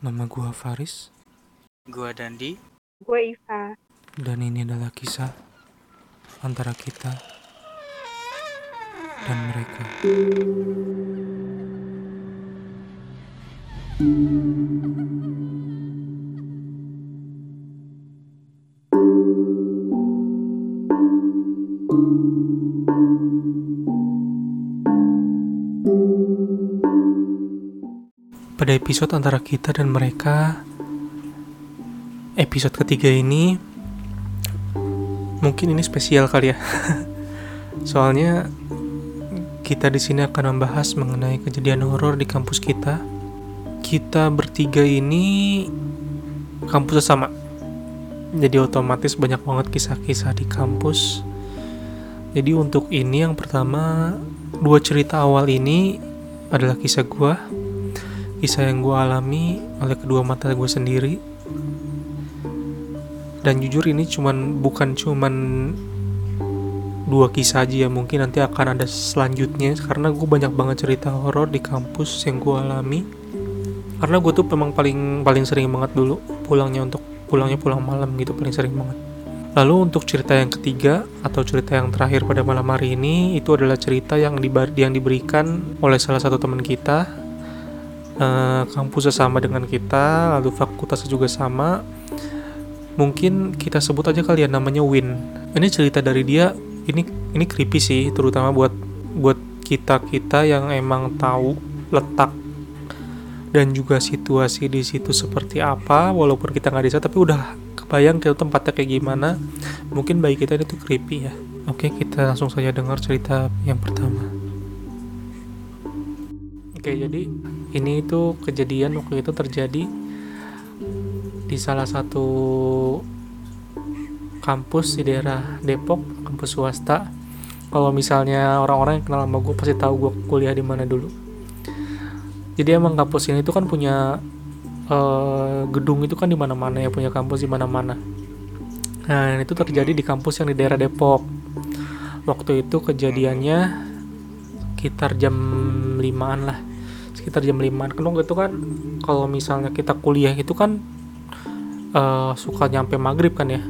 Nama gua Faris Gua Dandi. Gue Iva. dan ini adalah kisah antara kita dan mereka. Pada episode antara kita dan mereka, episode ketiga ini mungkin ini spesial kali ya. Soalnya kita di sini akan membahas mengenai kejadian horor di kampus kita. Kita bertiga ini kampus sama. Jadi otomatis banyak banget kisah-kisah di kampus. Jadi untuk ini yang pertama dua cerita awal ini adalah kisah gua, kisah yang gua alami oleh kedua mata gue sendiri. Dan jujur ini cuman bukan cuman dua kisah aja ya. Mungkin nanti akan ada selanjutnya karena gue banyak banget cerita horor di kampus yang gue alami. Karena gue tuh memang paling paling sering banget dulu pulangnya untuk pulangnya pulang malam gitu paling sering banget. Lalu untuk cerita yang ketiga atau cerita yang terakhir pada malam hari ini itu adalah cerita yang dibar yang diberikan oleh salah satu teman kita Eh, kampusnya sama dengan kita lalu fakultasnya juga sama mungkin kita sebut aja kalian namanya Win. Ini cerita dari dia, ini ini creepy sih, terutama buat buat kita kita yang emang tahu letak dan juga situasi di situ seperti apa, walaupun kita nggak di sana, tapi udah kebayang ke tempatnya kayak gimana. Mungkin bagi kita itu creepy ya. Oke, kita langsung saja dengar cerita yang pertama. Oke, jadi ini itu kejadian waktu itu terjadi di salah satu kampus di daerah Depok, kampus swasta. Kalau misalnya orang-orang yang kenal sama gue pasti tahu gue kuliah di mana dulu. Jadi emang kampus ini tuh kan punya eh, gedung itu kan di mana-mana ya, punya kampus di mana-mana. Nah, itu terjadi di kampus yang di daerah Depok. Waktu itu kejadiannya sekitar jam 5-an lah. Sekitar jam 5-an. Kan itu kan kalau misalnya kita kuliah itu kan eh, suka nyampe maghrib kan ya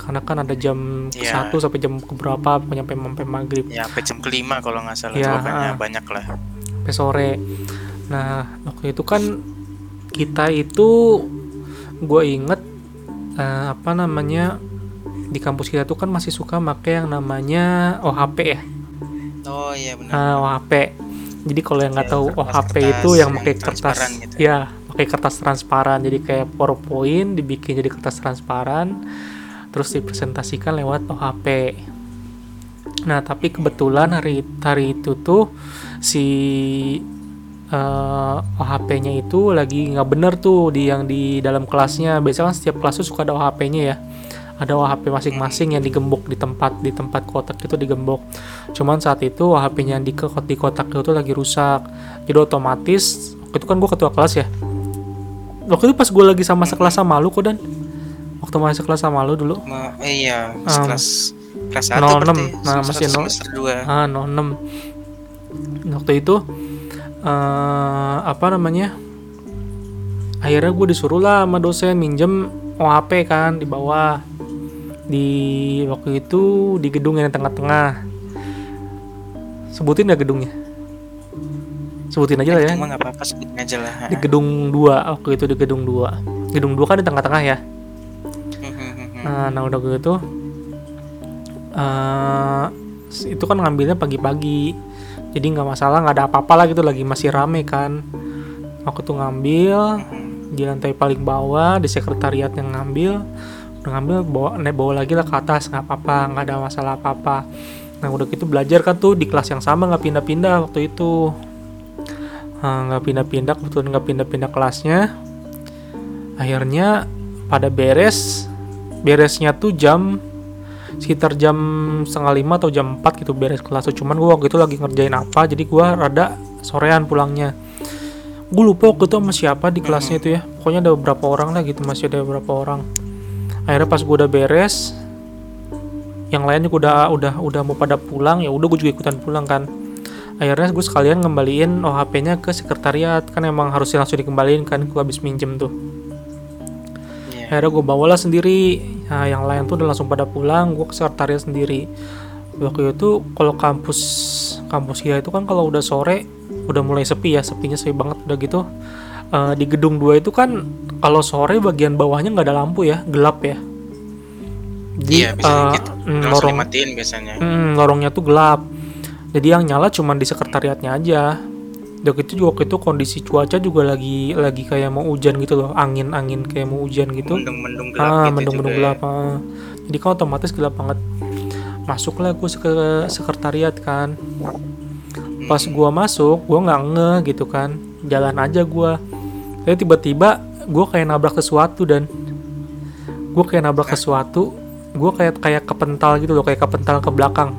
karena kan ada jam Iya. 1 sampai jam keberapa nyampe sampai maghrib Ya, sampai jam kelima kalau nggak salah. Ya, Pokoknya ah. banyak lah. sampai sore nah waktu itu kan kita itu gue inget eh, apa namanya di kampus kita tuh kan masih suka pakai yang namanya OHP ya Oh iya benar. Nah, OHP jadi kalau yang nggak Ya, tahu OHP kertas itu yang pakai kertas gitu. ya. pakai kertas transparan. Jadi kayak PowerPoint dibikin jadi kertas transparan terus dipresentasikan lewat OHP nah tapi kebetulan hari hari itu tuh si eh, OHP-nya itu lagi nggak bener tuh di yang di dalam kelasnya. Biasanya kan setiap kelas tuh suka ada OHP-nya ya ada OHP masing-masing yang digembok di tempat di tempat kotak itu digembok. Cuman saat itu HP-nya yang di, di kotak itu lagi rusak. Jadi otomatis waktu itu kan gue ketua kelas ya. Waktu itu pas gue lagi sama sekelas sama lu kok dan? Waktu masih sekelas sama lu dulu? Ma- eh, iya, Um, kelas kelas 1 06, berarti. nah, masih nol. semester 2. ah 06 waktu itu eh apa namanya? Akhirnya gue disuruh lah sama dosen minjem OHP kan di bawah di waktu itu di gedung yang tengah-tengah. Sebutin nggak gedungnya? Sebutin aja lah ya. Cuma nggak apa-apa sebutin aja lah. di gedung 2 waktu itu di gedung 2 gedung 2 kan di tengah-tengah ya? Hmm. nah, nah udah gitu eh itu kan ngambilnya pagi-pagi. Jadi nggak masalah nggak ada apa-apa lah gitu lagi masih rame kan. Aku tuh ngambil di lantai paling bawah di sekretariat yang ngambil udah ngambil bawa naik bawa lagi lah ke atas nggak apa-apa nggak ada masalah apa-apa. Nah udah gitu belajar kan tuh di kelas yang sama nggak pindah-pindah waktu itu. Nah, nggak pindah-pindah kebetulan nggak pindah-pindah kelasnya. Akhirnya pada beres beresnya tuh jam sekitar jam setengah lima atau jam 4 gitu beres kelas tuh. Cuman gua waktu itu lagi ngerjain apa jadi gua rada sorean pulangnya. Gue lupa waktu itu sama siapa di kelasnya itu ya. Pokoknya ada beberapa orang lah gitu masih ada beberapa orang akhirnya pas gua udah beres yang lainnya gua udah udah udah mau pada pulang ya udah gue juga ikutan pulang kan. Akhirnya gue sekalian ngembaliin OHP-nya ke sekretariat kan emang harusnya langsung dikembaliin kan gue habis minjem tuh. Iya. akhirnya gue bawalah sendiri. Nah yang lain tuh udah langsung pada pulang gue ke sekretariat sendiri. Waktu itu kalau kampus kampus ya itu kan kalau udah sore udah mulai sepi ya sepinya sepi banget udah gitu Eh, di gedung 2 itu kan kalau sore bagian bawahnya nggak ada lampu ya gelap ya. Jadi Iya, biasanya eh, gitu. mm, lorong dimatiin biasanya. mm, lorongnya tuh gelap. Jadi yang nyala cuman di sekretariatnya aja. Udah gitu juga waktu itu kondisi cuaca juga lagi lagi kayak mau hujan gitu loh. Angin angin kayak mau hujan gitu. Mendung-mendung gelap ah gitu mendung-mendung juga gelap ah. jadi kan otomatis gelap banget. Masuklah gue ke sekretariat kan. Ya. pas gua masuk gua nggak ngeh gitu kan. Jalan aja gua tapi tiba-tiba gua kayak nabrak sesuatu dan. Gua kayak nabrak sesuatu gua kayak kayak kepental gitu loh kayak kepental ke belakang.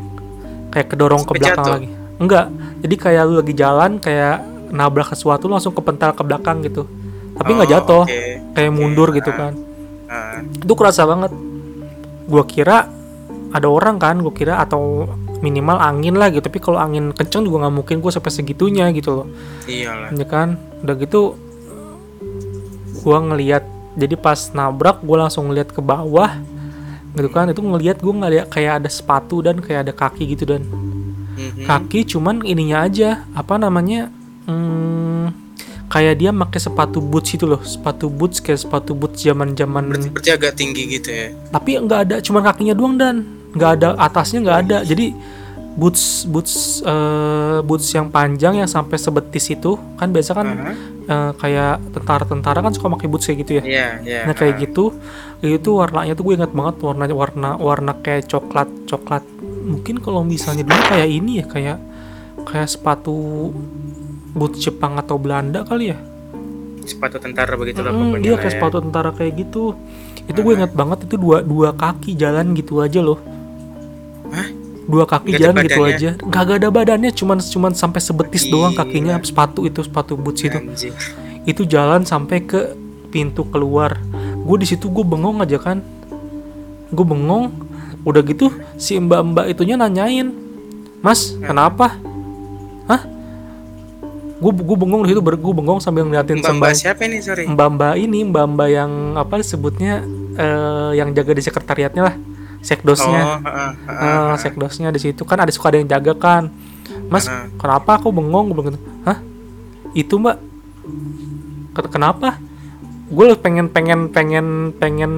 Kayak kedorong ke Sampai belakang jatuh? lagi. Enggak. Jadi kayak lu lagi jalan kayak nabrak sesuatu langsung kepental ke belakang gitu. Tapi nggak Oh, jatuh. oke. kayak mundur gitu ah. kan. Ah, itu kerasa banget. Gua kira ada orang kan gua kira atau minimal angin lah gitu. Tapi kalau angin kenceng juga nggak mungkin gue sampai segitunya gitu loh. Iyalah. ya kan? Udah gitu gua ngelihat jadi pas nabrak gue langsung ngeliat ke bawah gitu kan itu ngelihat gue ngeliat kayak ada sepatu dan kayak ada kaki gitu dan Mhm. kaki cuman ininya aja apa namanya hmm, kayak dia pakai sepatu boots itu loh sepatu boots kayak sepatu boots zaman zaman Berarti, berarti agak tinggi gitu ya. tapi nggak ada cuman kakinya doang dan nggak ada atasnya nggak ada jadi boots boots eh, boots yang panjang yang sampai sebetis itu kan biasa kan Aha. Eh, kayak tentara-tentara kan suka pakai boots kayak gitu ya Iya, iya. nah kayak ah. gitu itu warnanya tuh gue ingat banget warna warna warna kayak coklat coklat mungkin kalau misalnya dulu kayak ini ya kayak kayak sepatu boots Jepang atau Belanda kali ya sepatu tentara begitu lah Mm, lah kayak ya. sepatu tentara kayak gitu itu gue ingat banget itu dua dua kaki jalan gitu aja loh? Dua kaki jalan gitu aja. Nggak ada badannya cuman cuman sampai sebetis doang Gila. kakinya. Sepatu itu sepatu boots itu Anjing. itu jalan sampai ke pintu keluar. Gue di situ gue bengong aja kan. Gue bengong. Udah gitu si mbak mbak itunya nanyain mas kenapa? Hah? Gue gue bengong di situ gue bengong sambil ngeliatin Mbak Mbak siapa ini? Sorry? mbak mbak ini mbak mbak yang apa disebutnya eh, yang jaga di sekretariatnya lah sekdosnya. Oh, heeh, heeh. Ah, sekdosnya di situ. Kan ada suka ada yang jaga kan. Mas Heeh. kenapa aku bengong? Gue bilang hah? Itu mbak. Ken- kenapa? Gue pengen pengen pengen pengen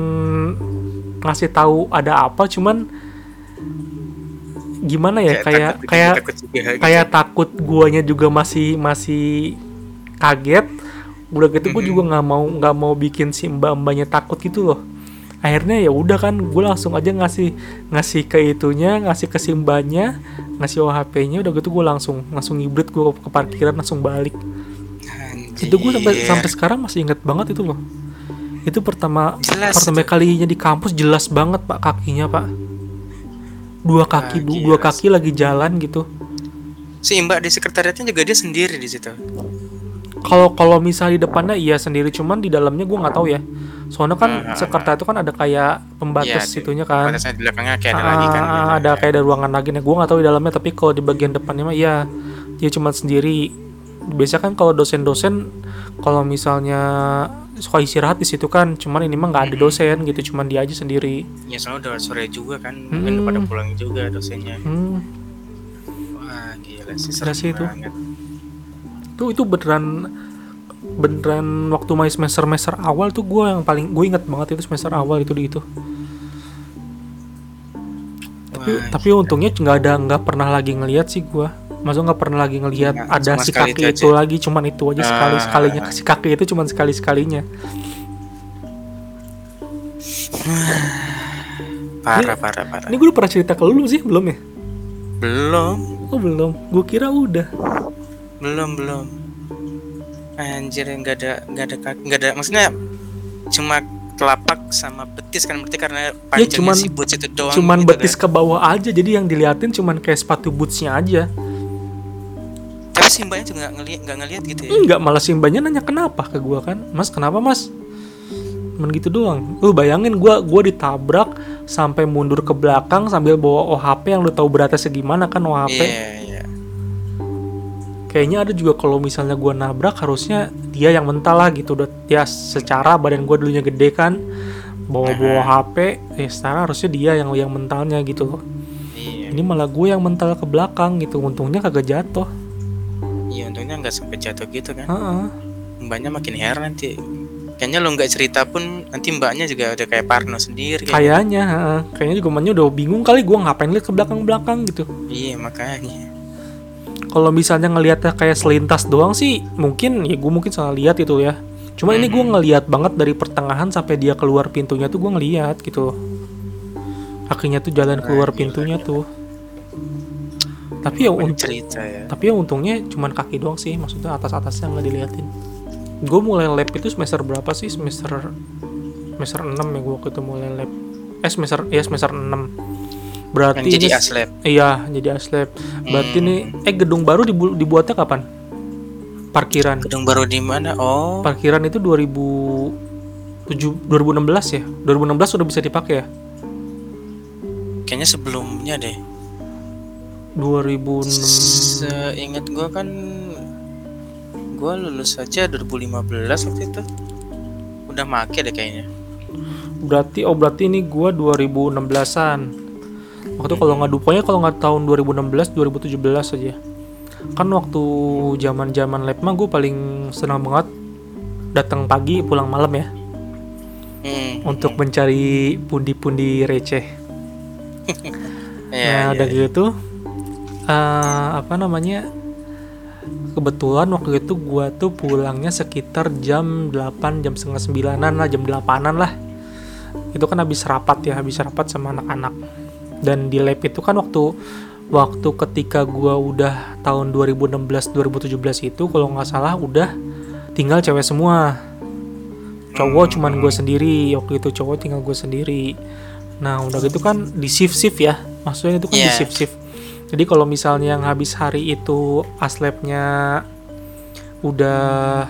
ngasih tahu ada apa cuman gimana ya? Kayak kayak gitu. kayak takut guanya juga masih masih kaget. Udah gitu gue juga nggak mau nggak mau bikin si mbak mbaknya takut gitu loh akhirnya ya udah kan gue langsung aja ngasih ngasih ke itunya ngasih ke si mbaknya ngasih OHP-nya udah gitu gue langsung langsung hibrid gue ke parkiran langsung balik Anjir. itu gue sampai sampai sekarang masih inget banget itu loh itu pertama Jelas pertama itu. kalinya di kampus jelas banget pak kakinya pak dua kaki Ah, dua kaki lagi jalan gitu si Mbak di sekretariatnya juga dia sendiri di situ. kalau kalau misalnya di depannya iya sendiri cuman di dalamnya gue nggak tahu ya soalnya kan sekretariat itu kan ada kayak pembatas Iya, itunya kan Batasnya di belakangnya kayak ada lagi kan. Gitu. ada kayak ada ruangan lagi nih gue nggak tahu di dalamnya tapi kalau di bagian depannya mah iya dia cuma sendiri biasa kan kalau dosen-dosen kalau misalnya suka istirahat di situ kan cuman ini mah nggak ada dosen gitu cuman dia aja sendiri Ya soalnya udah sore juga kan, mungkin udah pada Hmm. pulang juga dosennya. hmm, Wah gila sih serem sih itu. banget. itu itu beneran beneran waktu main semester semester awal tuh gue yang paling gue inget banget itu semester awal itu di itu. Tapi Wah, tapi untungnya nggak ada nggak pernah lagi ngelihat sih gue Maksudnya nggak pernah lagi ngelihat Iya, ada si kaki itu itu, lagi cuman itu aja sekali Ah. sekalinya. Si kaki itu cuman sekali sekalinya parah parah parah. ini gue udah pernah cerita ke lu sih? Belum ya? Belum, oh belum. Gue kira udah. Belum belum. Anjir nggak ada nggak ada kaki nggak ada maksudnya cuma telapak sama betis kan berarti karena panjangnya Ya, cuman- si boots itu doang. cuman gitu betis kan. ke bawah aja jadi yang diliatin cuman kayak sepatu bootsnya aja Tapi si mbaknya juga nggak ngeliat nggak ngeliat gitu ya. Enggak, malah simbanya nanya kenapa ke gua kan. Mas, kenapa, Mas? Cuman gitu doang. Lu bayangin gua gua ditabrak sampai mundur ke belakang sambil bawa OHP yang lu tahu beratnya segimana kan OHP. Iya iya. Kayaknya ada juga kalau misalnya gua nabrak harusnya dia yang mental lah gitu. Udah ya secara badan gua dulunya gede kan bawa-bawa HP ya sekarang harusnya dia yang yang mentalnya gitu loh. Iya. Ini malah gue yang mental ke belakang gitu untungnya kagak jatuh. Iya untungnya nggak sampai jatuh gitu kan. Heeh. mbaknya makin heran nanti. Kayaknya lo nggak cerita pun nanti mbaknya juga udah kayak Parno sendiri. Kayak kayaknya heeh. kayaknya juga emaknya udah bingung kali gue ngapain lihat ke belakang-belakang gitu. Iya makanya kalau misalnya ngelihatnya kayak selintas doang sih mungkin ya gue mungkin salah lihat itu ya. Cuma ini gue ngelihat banget dari pertengahan sampai dia keluar pintunya tuh gue ngelihat gitu. Kakinya tuh jalan keluar pintunya tuh. Tapi ya banyak unt- cerita ya. tapi ya untungnya cuman kaki doang sih maksudnya atas atasnya nggak diliatin. Gue mulai lab itu semester berapa sih? Semester semester 6 ya gue waktu itu mulai lab. Eh semester ya semester 6 berarti yang jadi ini- aslab iya jadi aslab berarti Hmm. nih eh gedung baru dibu- dibuatnya kapan? Parkiran. Gedung baru di mana? Oh. Parkiran itu 2007 2016 ya? 2016 udah bisa dipakai ya? Kayaknya sebelumnya deh. 2006 Seingat gua kan gua lulus aja 2015 waktu itu. Udah make deh kayaknya. berarti oh berarti ini gua 2016an waktu kalau nggak dupanya kalau nggak tahun 2016 2017 aja. Kan waktu zaman zaman lab mah gue paling senang banget datang pagi pulang malam ya. Hmm. untuk mencari pundi-pundi receh. Iya, nah iya, udah gitu eh, apa namanya kebetulan waktu itu gua tuh pulangnya sekitar jam 8 jam setengah sembilanan lah jam 8an lah. Itu kan habis rapat ya habis rapat sama anak-anak dan di lab itu kan waktu waktu ketika gua udah tahun 2016 2017 itu kalau nggak salah udah tinggal cewek semua. Cowok cuman gue sendiri waktu itu cowok tinggal gue sendiri. Nah udah gitu kan di shift shift ya. Maksudnya itu kan di Iya. shift shift. Jadi kalau misalnya yang habis hari itu aslabnya udah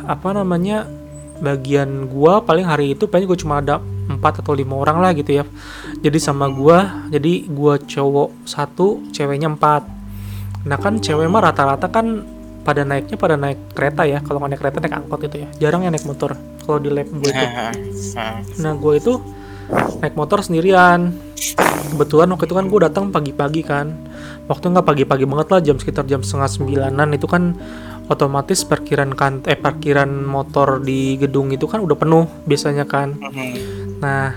apa namanya bagian gua paling hari itu paling gue cuma ada empat atau lima orang lah gitu ya jadi sama gua jadi gua cowok satu ceweknya empat nah kan cewek mah rata-rata kan pada naiknya pada naik kereta ya kalau naik kereta naik angkot itu ya jarang yang naik motor kalau di lab gue itu Ah, ah. Nah gue itu naik motor sendirian. Kebetulan waktu itu kan gue datang pagi-pagi kan. Waktu nggak pagi-pagi banget lah jam sekitar jam setengah sembilanan itu kan otomatis parkiran kan eh parkiran motor di gedung itu kan udah penuh biasanya kan. Mhm. Nah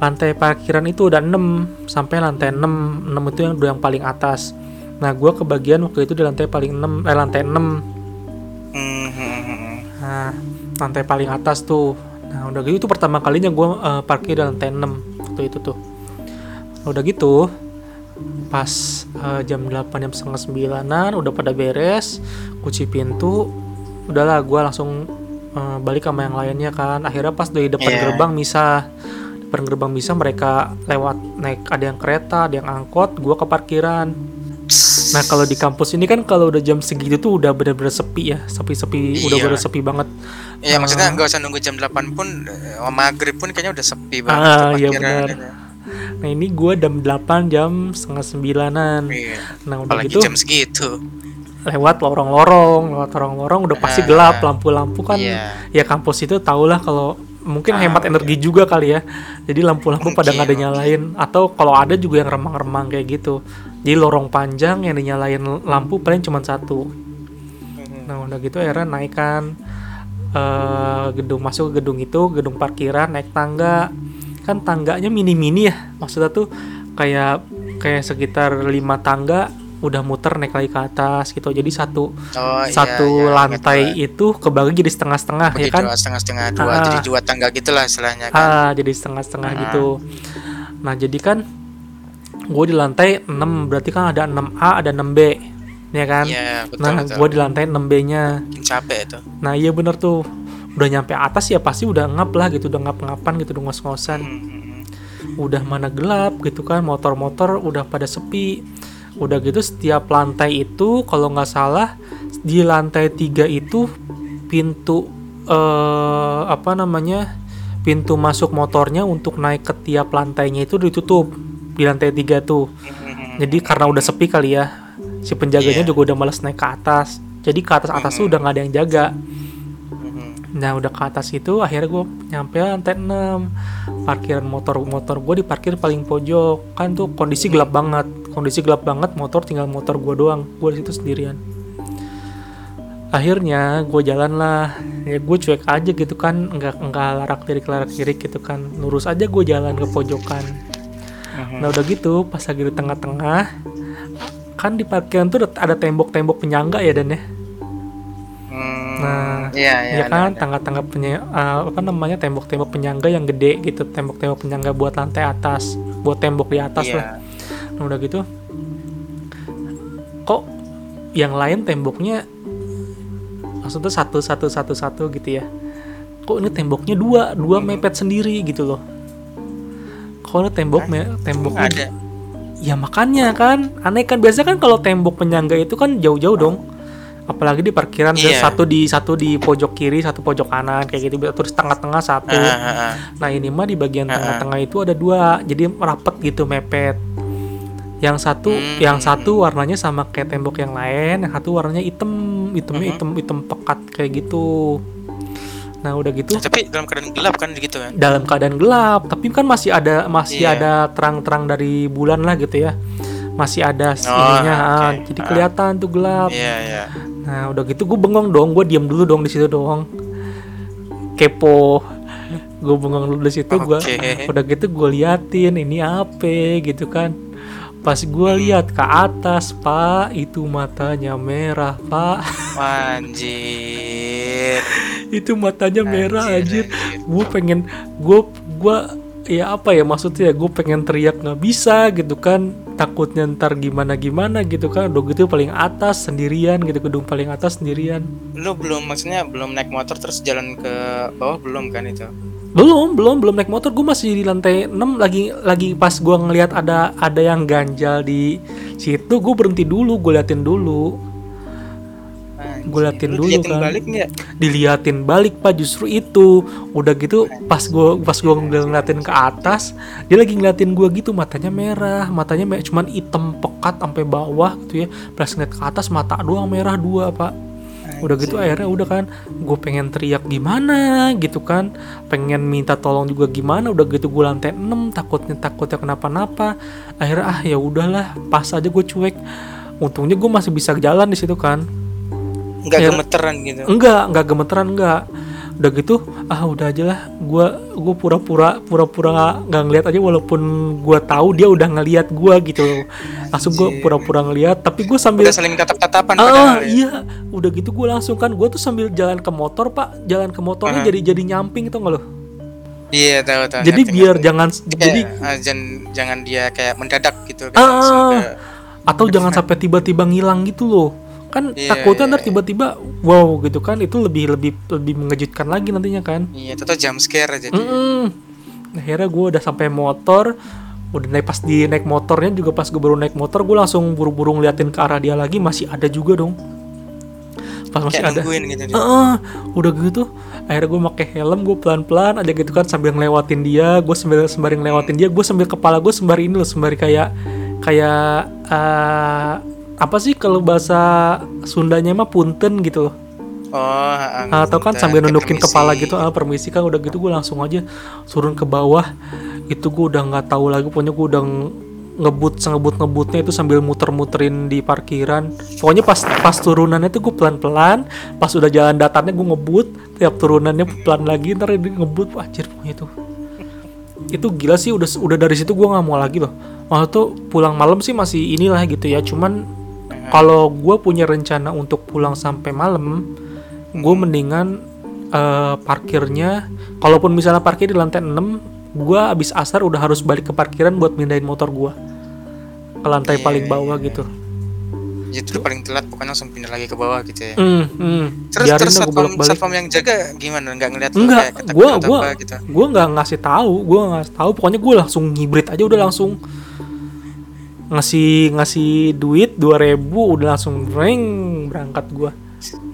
lantai parkiran itu udah 6 sampai lantai 6 6 itu yang udah yang paling atas. Nah gue kebagian waktu itu di lantai paling 6 eh lantai 6 Mhm. Nah, lantai paling atas tuh. Nah, udah gitu itu pertama kalinya gue parkir di lantai 6 waktu itu tuh. Nah, udah gitu, pas eh, jam 8 jam setengah sembilanan udah pada beres, kunci pintu, udahlah gue langsung eh, balik sama yang lainnya kan. Akhirnya pas dari depan Iya. gerbang misah, depan gerbang misah mereka lewat naik ada yang kereta, ada yang angkot, gue ke parkiran. Nah kalau di kampus ini kan kalau udah jam segitu tuh udah bener-bener sepi ya, sepi-sepi, udah Iya. bener sepi banget. Iya Ah. maksudnya nggak usah nunggu jam 8 pun eh, maghrib pun kayaknya udah sepi banget Ah, iya benar. Nah ini gue jam 8 jam setengah sembilanan. Iya. Nah udah Apalagi gitu jam segitu. Lewat lorong-lorong, lewat lorong-lorong udah pasti Ah. gelap, lampu-lampu kan. Iya. Ya kampus itu tau lah kalau mungkin Ah, hemat energi juga kali ya. Jadi lampu-lampu pada nggak ada nyalain atau kalau ada juga yang remang-remang kayak gitu. Jadi lorong panjang yang dinyalain lampu paling cuma satu. Mhm. Nah udah gitu akhirnya naik kan eh, gedung masuk ke gedung itu gedung parkiran naik tangga kan tangganya mini-mini ya maksudnya tuh kayak kayak sekitar lima tangga udah muter naik lagi ke atas gitu jadi satu Oh, iya, satu iya, lantai ingat itu kebagi jadi setengah-setengah gua. ya kan Dua setengah-setengah dua, Ah. jadi dua tangga gitulah istilahnya kan. ah jadi setengah-setengah Ah. gitu nah jadi kan gue di lantai 6 berarti kan ada 6A ada 6B ya kan Iya, betul nah gue di lantai 6B nya capek itu. Nah iya bener tuh udah nyampe atas ya pasti udah ngap lah gitu udah ngap-ngapan gitu udah ngos-ngosan Mhm. udah mana gelap gitu kan motor-motor udah pada sepi udah gitu setiap lantai itu kalau nggak salah di lantai tiga itu pintu eh apa namanya pintu masuk motornya untuk naik ke tiap lantainya itu ditutup di lantai tiga tuh Mhm. jadi karena udah sepi kali ya si penjaganya Iya. juga udah males naik ke atas jadi ke atas atas tuh Mhm. udah nggak ada yang jaga Mhm. nah udah ke atas itu akhirnya gue nyampe lantai 6 parkiran motor motor gue diparkir paling pojok kan tuh kondisi gelap banget kondisi gelap banget motor tinggal motor gue doang gue di situ sendirian akhirnya gue jalan lah ya gue cuek aja gitu kan nggak nggak larak kiri larak kiri gitu kan lurus aja gue jalan ke pojokan. Nah udah gitu pas lagi di tengah-tengah kan di parkiran tuh ada tembok-tembok penyangga ya dan ya. Hmm, Nah, iya iya Ya kan tangga-tangga penya eh, apa namanya tembok-tembok penyangga yang gede gitu tembok-tembok penyangga buat lantai atas buat tembok di atas Iya. lah. Nah udah gitu kok yang lain temboknya maksudnya satu satu satu satu gitu ya. Kok ini temboknya dua dua Hmm. mepet sendiri gitu loh. Kok ini tembok me- temboknya ada Ya makanya kan aneh kan biasa kan kalau tembok penyangga itu kan jauh-jauh dong. Apalagi di parkiran Iya. satu di satu di pojok kiri, satu pojok kanan kayak gitu. Terus tengah-tengah satu. Ah, ah, ah. Nah ini mah di bagian Ah, ah. tengah-tengah itu ada dua, jadi rapet gitu mepet. Yang satu, Hmm. yang satu warnanya sama kayak tembok yang lain, yang satu warnanya hitam, hitamnya Mhm. hitam hitam pekat kayak gitu. Nah udah gitu tapi dalam keadaan gelap kan gitu kan dalam keadaan gelap tapi kan masih ada masih Iya. ada terang-terang dari bulan lah gitu ya masih ada Oh, ininya ah, oke. jadi Ah. kelihatan tuh gelap iya iya nah udah gitu gue bengong dong gue diam dulu dong di situ dong kepo gue bengong dulu di situ gue Oke. udah gitu gue liatin ini apa gitu kan pas gue Hmm. lihat ke atas pak itu matanya merah pak Anjir. itu matanya merah anjir, anjir. gue pengen gue gue ya apa ya maksudnya gue pengen teriak nggak bisa gitu kan takutnya ntar gimana gimana gitu kan udah gitu paling atas sendirian gitu gedung paling atas sendirian Lu belum maksudnya belum naik motor terus jalan ke bawah belum kan itu? Belum belum belum naik motor. Gue masih di lantai 6 lagi lagi pas gue ngelihat ada ada yang ganjal di situ gue berhenti dulu gue liatin dulu. Gua liatin Lu dulu kan. balik diliatin balik pak justru itu. Udah gitu pas gua pas gua ngeliatin ke atas dia lagi ngeliatin gua gitu matanya merah. Matanya cuman hitam pekat sampai bawah gitu ya. Pas ngeliat ke atas mata doang merah dua pak udah gitu akhirnya udah kan gue pengen teriak gimana gitu kan pengen minta tolong juga gimana udah gitu gue lantai 6 takutnya takutnya kenapa-napa. Akhirnya ah ya udahlah pas aja gue cuek. Untungnya gue masih bisa jalan di situ kan. Nggak gemeteran gitu. enggak enggak gemeteran enggak udah gitu ah udah aja lah gua gua pura-pura pura-pura nggak ngeliat aja walaupun gua tahu dia udah ngeliat gua gitu loh langsung Anjir. pura-pura ngeliat tapi gua sambil Udah saling tatap-tatapan ah padahal ya. iya udah gitu gua langsung kan gua tuh sambil jalan ke motor pak jalan ke motornya Aha. jadi jadi nyamping itu nggak lo Iya, tahu tahu. jadi ngerti, biar ngerti. jangan Kayak, jadi ah, jangan jangan dia kayak mendadak gitu kan Ah, ah. ke atau jangan sampai tiba-tiba ngilang gitu loh kan Iya, takutnya iya, ntar tiba-tiba wow gitu kan itu lebih lebih lebih mengejutkan lagi nantinya kan Iya, itu tuh jump scare jadi. Mm-mm. Akhirnya gue udah sampai motor, udah naik pas di naik motornya juga pas gue baru naik motor gue langsung buru-buru ngeliatin ke arah dia lagi masih ada juga dong. Pas masih Kayak ada. gitu dia. Heeh, udah gitu akhirnya gue pakai helm gue pelan-pelan aja gitu kan sambil ngelewatin dia gue sambil sembari ngelewatin dia gue sambil kepala gue sembari ini loh sembari kayak kayak eh, apa sih kalau bahasa Sundanya mah punten gitu? Loh Oh, ah, atau kan punten, sambil nundukin permisi. kepala gitu. Ah permisi kan udah gitu gue langsung aja turun ke bawah. Itu gue udah nggak tahu lagi. Pokoknya gue udah nge- ngebut ngebut ngebutnya itu sambil muter-muterin di parkiran. Pokoknya pas pas turunannya tuh gue pelan-pelan. Pas udah jalan datarnya gue ngebut. Tiap turunannya pelan lagi ntar ngebut. Wah anjir pokoknya itu. Itu gila sih. Udah udah dari situ gue nggak mau lagi loh. Waktu tuh pulang malam sih masih inilah gitu ya. Cuman kalau gue punya rencana untuk pulang sampai malam gue mendingan eh, parkirnya kalaupun misalnya parkir di lantai 6 gue abis asar udah harus balik ke parkiran buat mindahin motor gue ke lantai Iya, paling iya, bawah gitu Jadi lu paling telat bukan langsung pindah lagi ke bawah gitu ya. hmm, hmm. Terus Biarin terus satpam, satpam yang jaga gimana? Nggak ngeliat gua apa gitu. gua nggak ngasih tahu, gua nggak ngasih tahu. Pokoknya gua langsung ngibrit aja udah langsung ngasih ngasih duit 2000 udah langsung ring berangkat gua.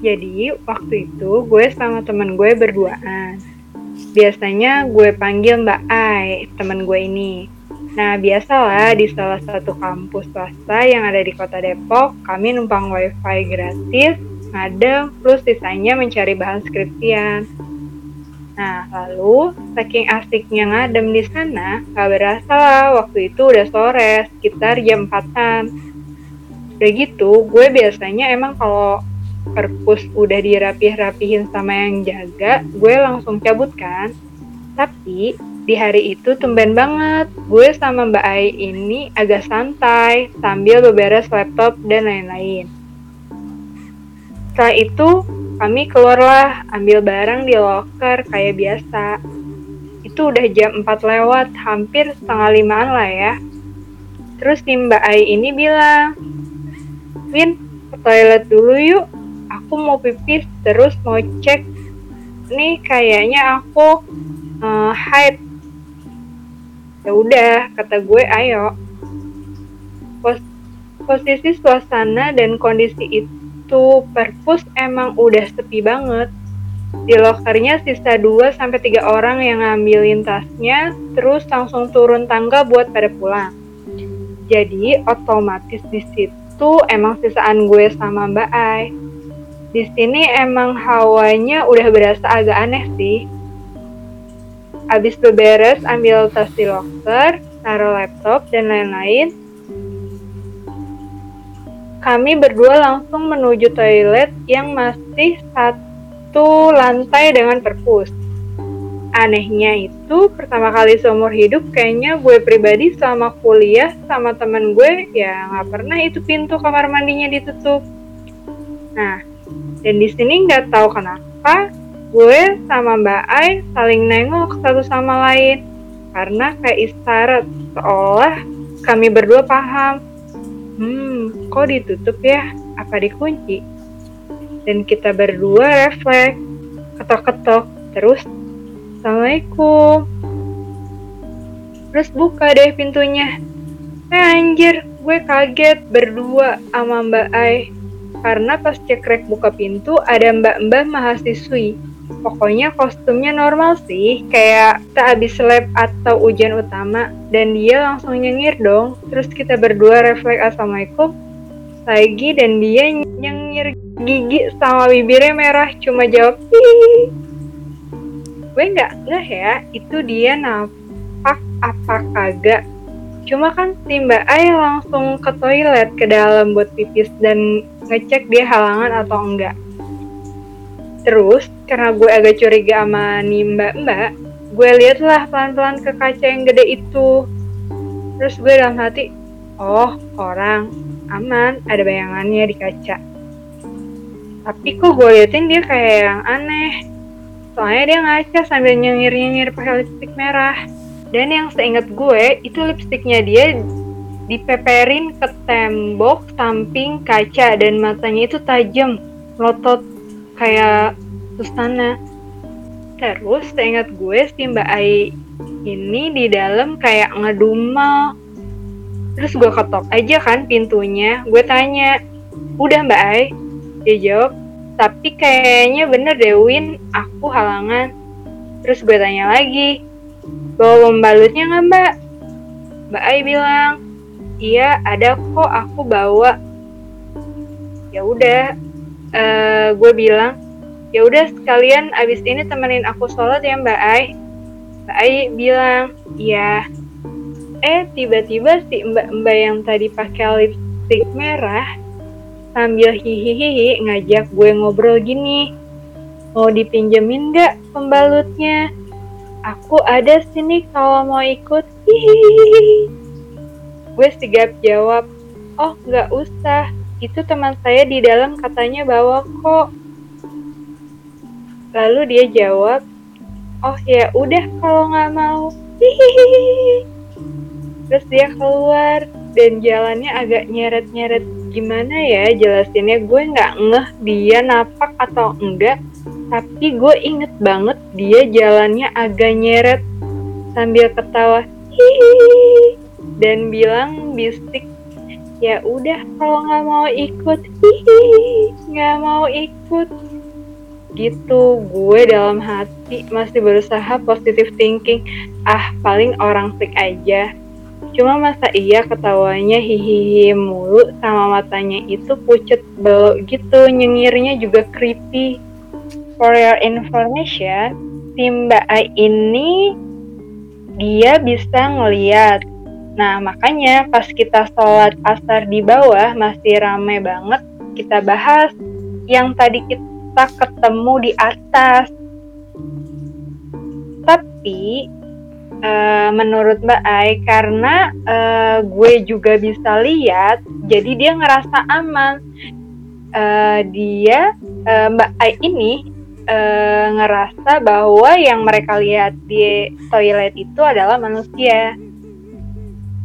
Jadi waktu itu gue sama temen gue berduaan. Biasanya gue panggil Mbak Ai, temen gue ini. Nah biasalah di salah satu kampus swasta yang ada di kota Depok, kami numpang wifi gratis ngadem, plus sisanya mencari bahan skripsian. Nah, lalu saking asiknya ngadem di sana, gak berasa lah waktu itu udah sore, sekitar jam 4-an. Udah gitu, gue biasanya emang kalau perpus udah dirapih-rapihin sama yang jaga, gue langsung cabut kan. Tapi di hari itu tumben banget, gue sama Mbak Ai ini agak santai sambil beberes laptop dan lain-lain. Setelah itu, kami keluarlah ambil barang di locker kayak biasa. Itu udah jam 4 lewat, hampir setengah limaan lah ya. Terus si Mbak Ai ini bilang, Win, ke toilet dulu yuk. Aku mau pipis, terus mau cek. Nih kayaknya aku uh. Ya udah, kata gue, ayo. Pos posisi suasana dan kondisi itu itu perpus emang udah sepi banget. Di lokernya sisa 2 sampai 3 orang yang ngambilin tasnya, terus langsung turun tangga buat pada pulang. Jadi otomatis di situ emang sisaan gue sama Mbak Ai. Di sini emang hawanya udah berasa agak aneh sih. Abis beberes ambil tas di locker, taruh laptop dan lain-lain, kami berdua langsung menuju toilet yang masih satu lantai dengan perpus. Anehnya itu pertama kali seumur hidup kayaknya gue pribadi selama kuliah sama temen gue ya nggak pernah itu pintu kamar mandinya ditutup. Nah, dan di sini nggak tahu kenapa gue sama Mbak Ai saling nengok satu sama lain karena kayak isyarat seolah kami berdua paham Hmm, kok ditutup ya? Apa dikunci? Dan kita berdua refleks, ketok-ketok, terus Assalamualaikum. Terus buka deh pintunya. Eh anjir, gue kaget berdua sama Mbak Ai. Karena pas cekrek buka pintu ada mbak-mbak mahasiswi Pokoknya kostumnya normal sih, kayak kita habis lab atau ujian utama dan dia langsung nyengir dong. Terus kita berdua refleks assalamualaikum lagi dan dia nyengir gigi sama bibirnya merah cuma jawab Hihi. gue nggak nggak ya itu dia napak apa kagak cuma kan si mbak Ai langsung ke toilet ke dalam buat pipis dan ngecek dia halangan atau enggak Terus karena gue agak curiga sama nih mbak-mbak, gue liatlah pelan-pelan ke kaca yang gede itu. Terus gue dalam hati, oh orang, aman, ada bayangannya di kaca. Tapi kok gue liatin dia kayak yang aneh. Soalnya dia ngaca sambil nyengir-nyengir pakai lipstick merah. Dan yang seingat gue, itu lipstiknya dia dipeperin ke tembok samping kaca dan matanya itu tajam, melotot kayak Sustana. Terus seingat gue si Mbak Ai ini di dalam kayak ngedumel. Terus gue ketok aja kan pintunya. Gue tanya, udah Mbak Ai? Dia jawab, tapi kayaknya bener deh Win, aku halangan. Terus gue tanya lagi, bawa pembalutnya nggak Mbak? Mbak Ai bilang, iya ada kok aku bawa. Ya udah, uh, gue bilang ya udah sekalian abis ini temenin aku sholat ya Mbak Ai. Mbak Ai bilang iya. Eh tiba-tiba si mbak-mbak yang tadi pakai lipstick merah sambil hihihi ngajak gue ngobrol gini mau dipinjemin gak pembalutnya? Aku ada sini kalau mau ikut. Hihihi gue sigap jawab oh nggak usah itu teman saya di dalam katanya bawa kok. Lalu dia jawab, oh ya udah kalau nggak mau. Hihihi. Terus dia keluar dan jalannya agak nyeret-nyeret gimana ya jelasinnya gue nggak ngeh dia napak atau enggak tapi gue inget banget dia jalannya agak nyeret sambil ketawa hihihi dan bilang bistik ya udah kalau nggak mau ikut nggak mau ikut gitu gue dalam hati masih berusaha positive thinking ah paling orang sick aja Cuma masa iya ketawanya hihihi mulu sama matanya itu pucet belok gitu, nyengirnya juga creepy. For your information, si Mbak ini dia bisa ngeliat. Nah makanya pas kita sholat asar di bawah masih rame banget kita bahas yang tadi kita ketemu di atas. Tapi eh, menurut Mbak Ai karena eh, gue juga bisa lihat, jadi dia ngerasa aman. Eh, dia eh, Mbak Ai ini eh, ngerasa bahwa yang mereka lihat di toilet itu adalah manusia.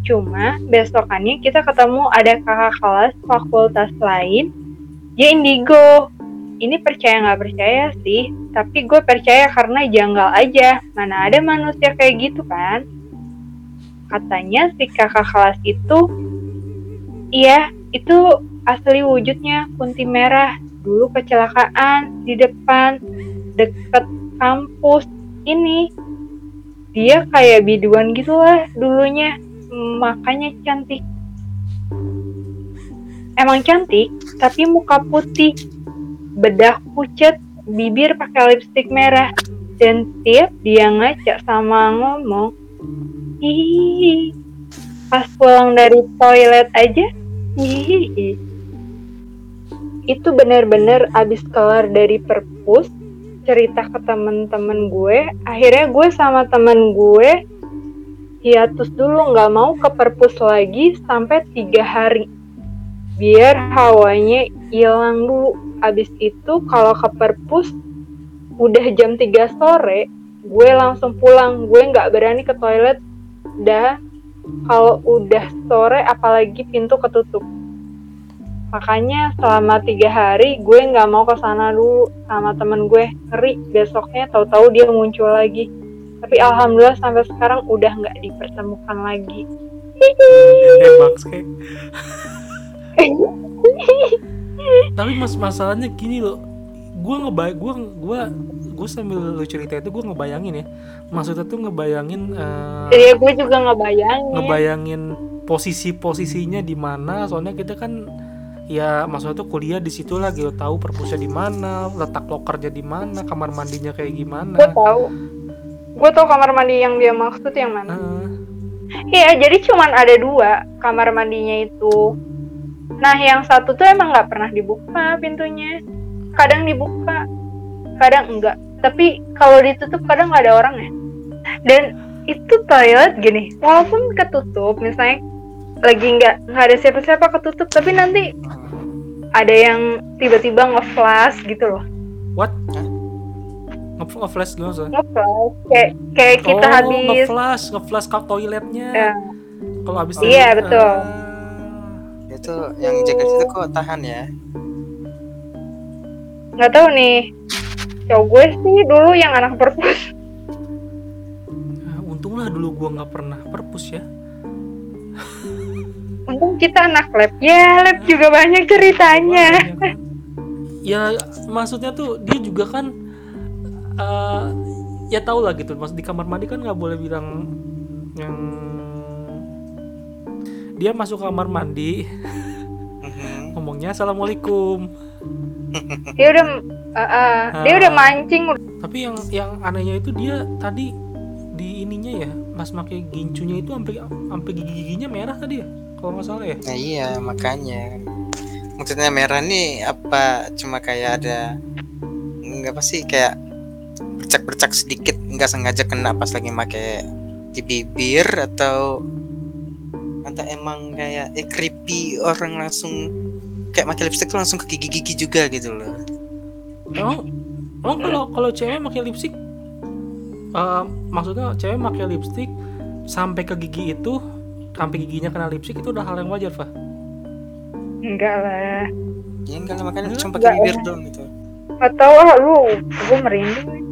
Cuma besokannya kita ketemu ada kakak kelas fakultas lain, dia indigo. Ini percaya nggak percaya sih, tapi gue percaya karena janggal aja. Mana ada manusia kayak gitu kan? Katanya si kakak kelas itu, iya itu asli wujudnya kunti merah. Dulu kecelakaan di depan deket kampus ini. Dia kayak biduan gitu lah dulunya, makanya cantik. Emang cantik, tapi muka putih, bedak pucet, bibir pakai lipstik merah, dan tiap dia ngaca sama ngomong, hihihi, pas pulang dari toilet aja, hihihi. Itu bener-bener abis kelar dari perpus, cerita ke temen-temen gue, akhirnya gue sama temen gue hiatus dulu nggak mau ke perpus lagi sampai tiga hari. Biar hawanya hilang dulu. Abis itu kalau ke perpus udah jam 3 sore gue langsung pulang. Gue nggak berani ke toilet. Dah kalau udah sore apalagi pintu ketutup. Makanya selama tiga hari gue nggak mau ke sana dulu sama temen gue. Ngeri besoknya tahu-tahu dia muncul lagi tapi alhamdulillah sampai sekarang udah nggak dipertemukan lagi. Eh bangke tapi mas masalahnya gini loh. Gue ngebay gue gue gue sambil lu cerita itu gue ngebayangin ya. Maksudnya tuh ngebayangin eh, Iya gue juga ngebayangin. ngebayangin posisi-posisinya di mana. Soalnya kita kan ya maksudnya tuh kuliah di situ lagi lo tahu perpusnya di mana letak lokernya di mana kamar mandinya kayak gimana. Gue tahu gue tahu kamar mandi yang dia maksud yang mana Heeh. Iya, jadi cuman ada dua kamar mandinya itu. Nah, yang satu tuh emang nggak pernah dibuka pintunya. Kadang dibuka, kadang enggak. Tapi kalau ditutup kadang nggak ada orangnya. Dan itu toilet gini, walaupun ketutup, misalnya lagi nggak nggak ada siapa-siapa ketutup, tapi nanti ada yang tiba-tiba nge-flash gitu loh. what nge-flash gimana sih Nge-flash kayak kayak kita oh, habis nge-flash nge-flash ke toiletnya Ya, kalau habis Iya, betul. Ah. Itu yang jaga situ kok tahan ya. nggak tahu nih. Cowok gue sih dulu yang anak perpus. Ah, untunglah dulu gua nggak pernah perpus ya Untung kita anak lab. Ya, lab juga banyak ceritanya. Banyak ya maksudnya tuh dia juga kan eh, ya tau lah gitu. Maksud di kamar mandi kan nggak boleh bilang yang dia masuk kamar mandi. Mhm. ngomongnya assalamualaikum. Dia udah uh, uh, dia udah mancing. Tapi yang yang anehnya itu dia tadi di ininya ya pas pakai gincunya itu sampai sampai gigi giginya merah tadi ya kalau nggak salah ya? Nah iya makanya. Maksudnya merah nih apa cuma kayak ada nggak apa sih kayak bercak-bercak sedikit nggak sengaja kena pas lagi make di bibir atau atau emang kayak eh creepy orang langsung kayak pakai lipstick tuh langsung ke gigi-gigi juga gitu loh. emang emang kalau kalau cewek pakai lipstick eh, maksudnya cewek pakai lipstick sampai ke gigi itu sampai giginya kena lipstick itu udah hal yang wajar Fah enggak lah Ya enggak lah makanya cuma pakai bibir doang gitu. tahu ah lu gue merinding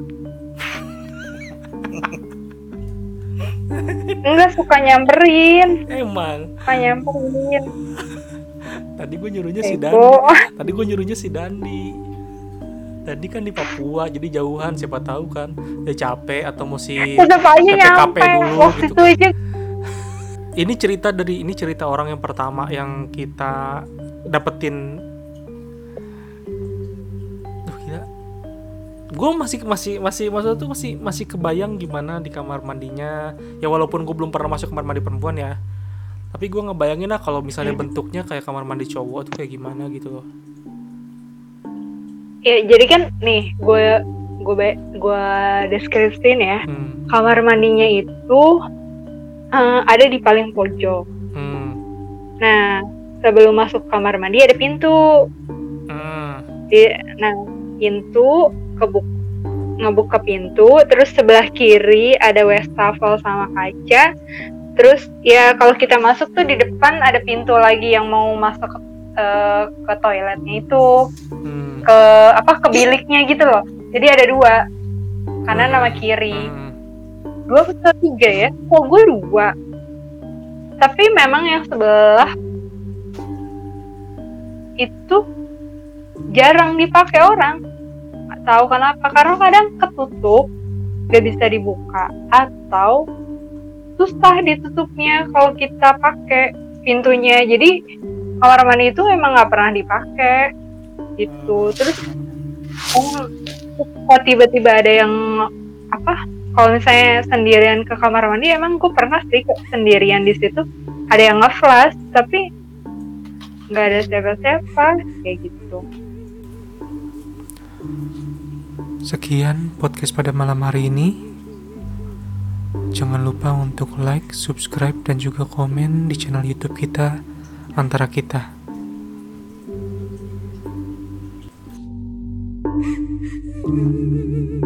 enggak suka nyamperin. Emang. Suka nyamperin. Tadi gue nyuruhnya si Dandi. Ego. tadi gue nyuruhnya si Dandi. Tadi kan di Papua jadi jauhan siapa tahu kan. Dia capek atau mesti nyampe. dulu waktu gitu itu aja. Ini cerita dari ini cerita orang yang pertama yang kita dapetin gue masih masih masih maksudnya tuh masih masih kebayang gimana di kamar mandinya ya walaupun gue belum pernah masuk kamar mandi perempuan ya tapi gue ngebayangin lah kalau misalnya bentuknya kayak kamar mandi cowok tuh kayak gimana gitu loh Ya, jadi kan nih gue gue gue deskripsiin ya. hmm. Kamar mandinya itu eh, ada di paling pojok. Hmm. Nah, sebelum masuk kamar mandi ada pintu. Hmm. Di, nah, pintu kebuk ngebuka pintu, terus sebelah kiri ada wastafel sama kaca. Terus ya kalau kita masuk tuh di depan ada pintu lagi yang mau masuk ke, eh, ke toiletnya itu, Hmm. ke apa ke biliknya gitu loh. Jadi ada dua, kanan sama kiri. Hmm. Dua atau tiga ya? Kok gue dua. Tapi memang yang sebelah itu jarang dipakai orang. Tahu kenapa, karena kadang ketutup, gak bisa dibuka, atau susah ditutupnya kalau kita pakai pintunya. Jadi kamar mandi itu emang nggak pernah dipakai gitu. Terus oh, kok tiba-tiba ada yang apa? Kalau misalnya sendirian ke kamar mandi, emang gue pernah sih sendirian di situ. Ada yang nge-flash, tapi nggak ada siapa-siapa kayak gitu. Sekian podcast pada malam hari ini. Jangan lupa untuk like, subscribe, dan juga komen di channel YouTube kita, Antara Kita. Thank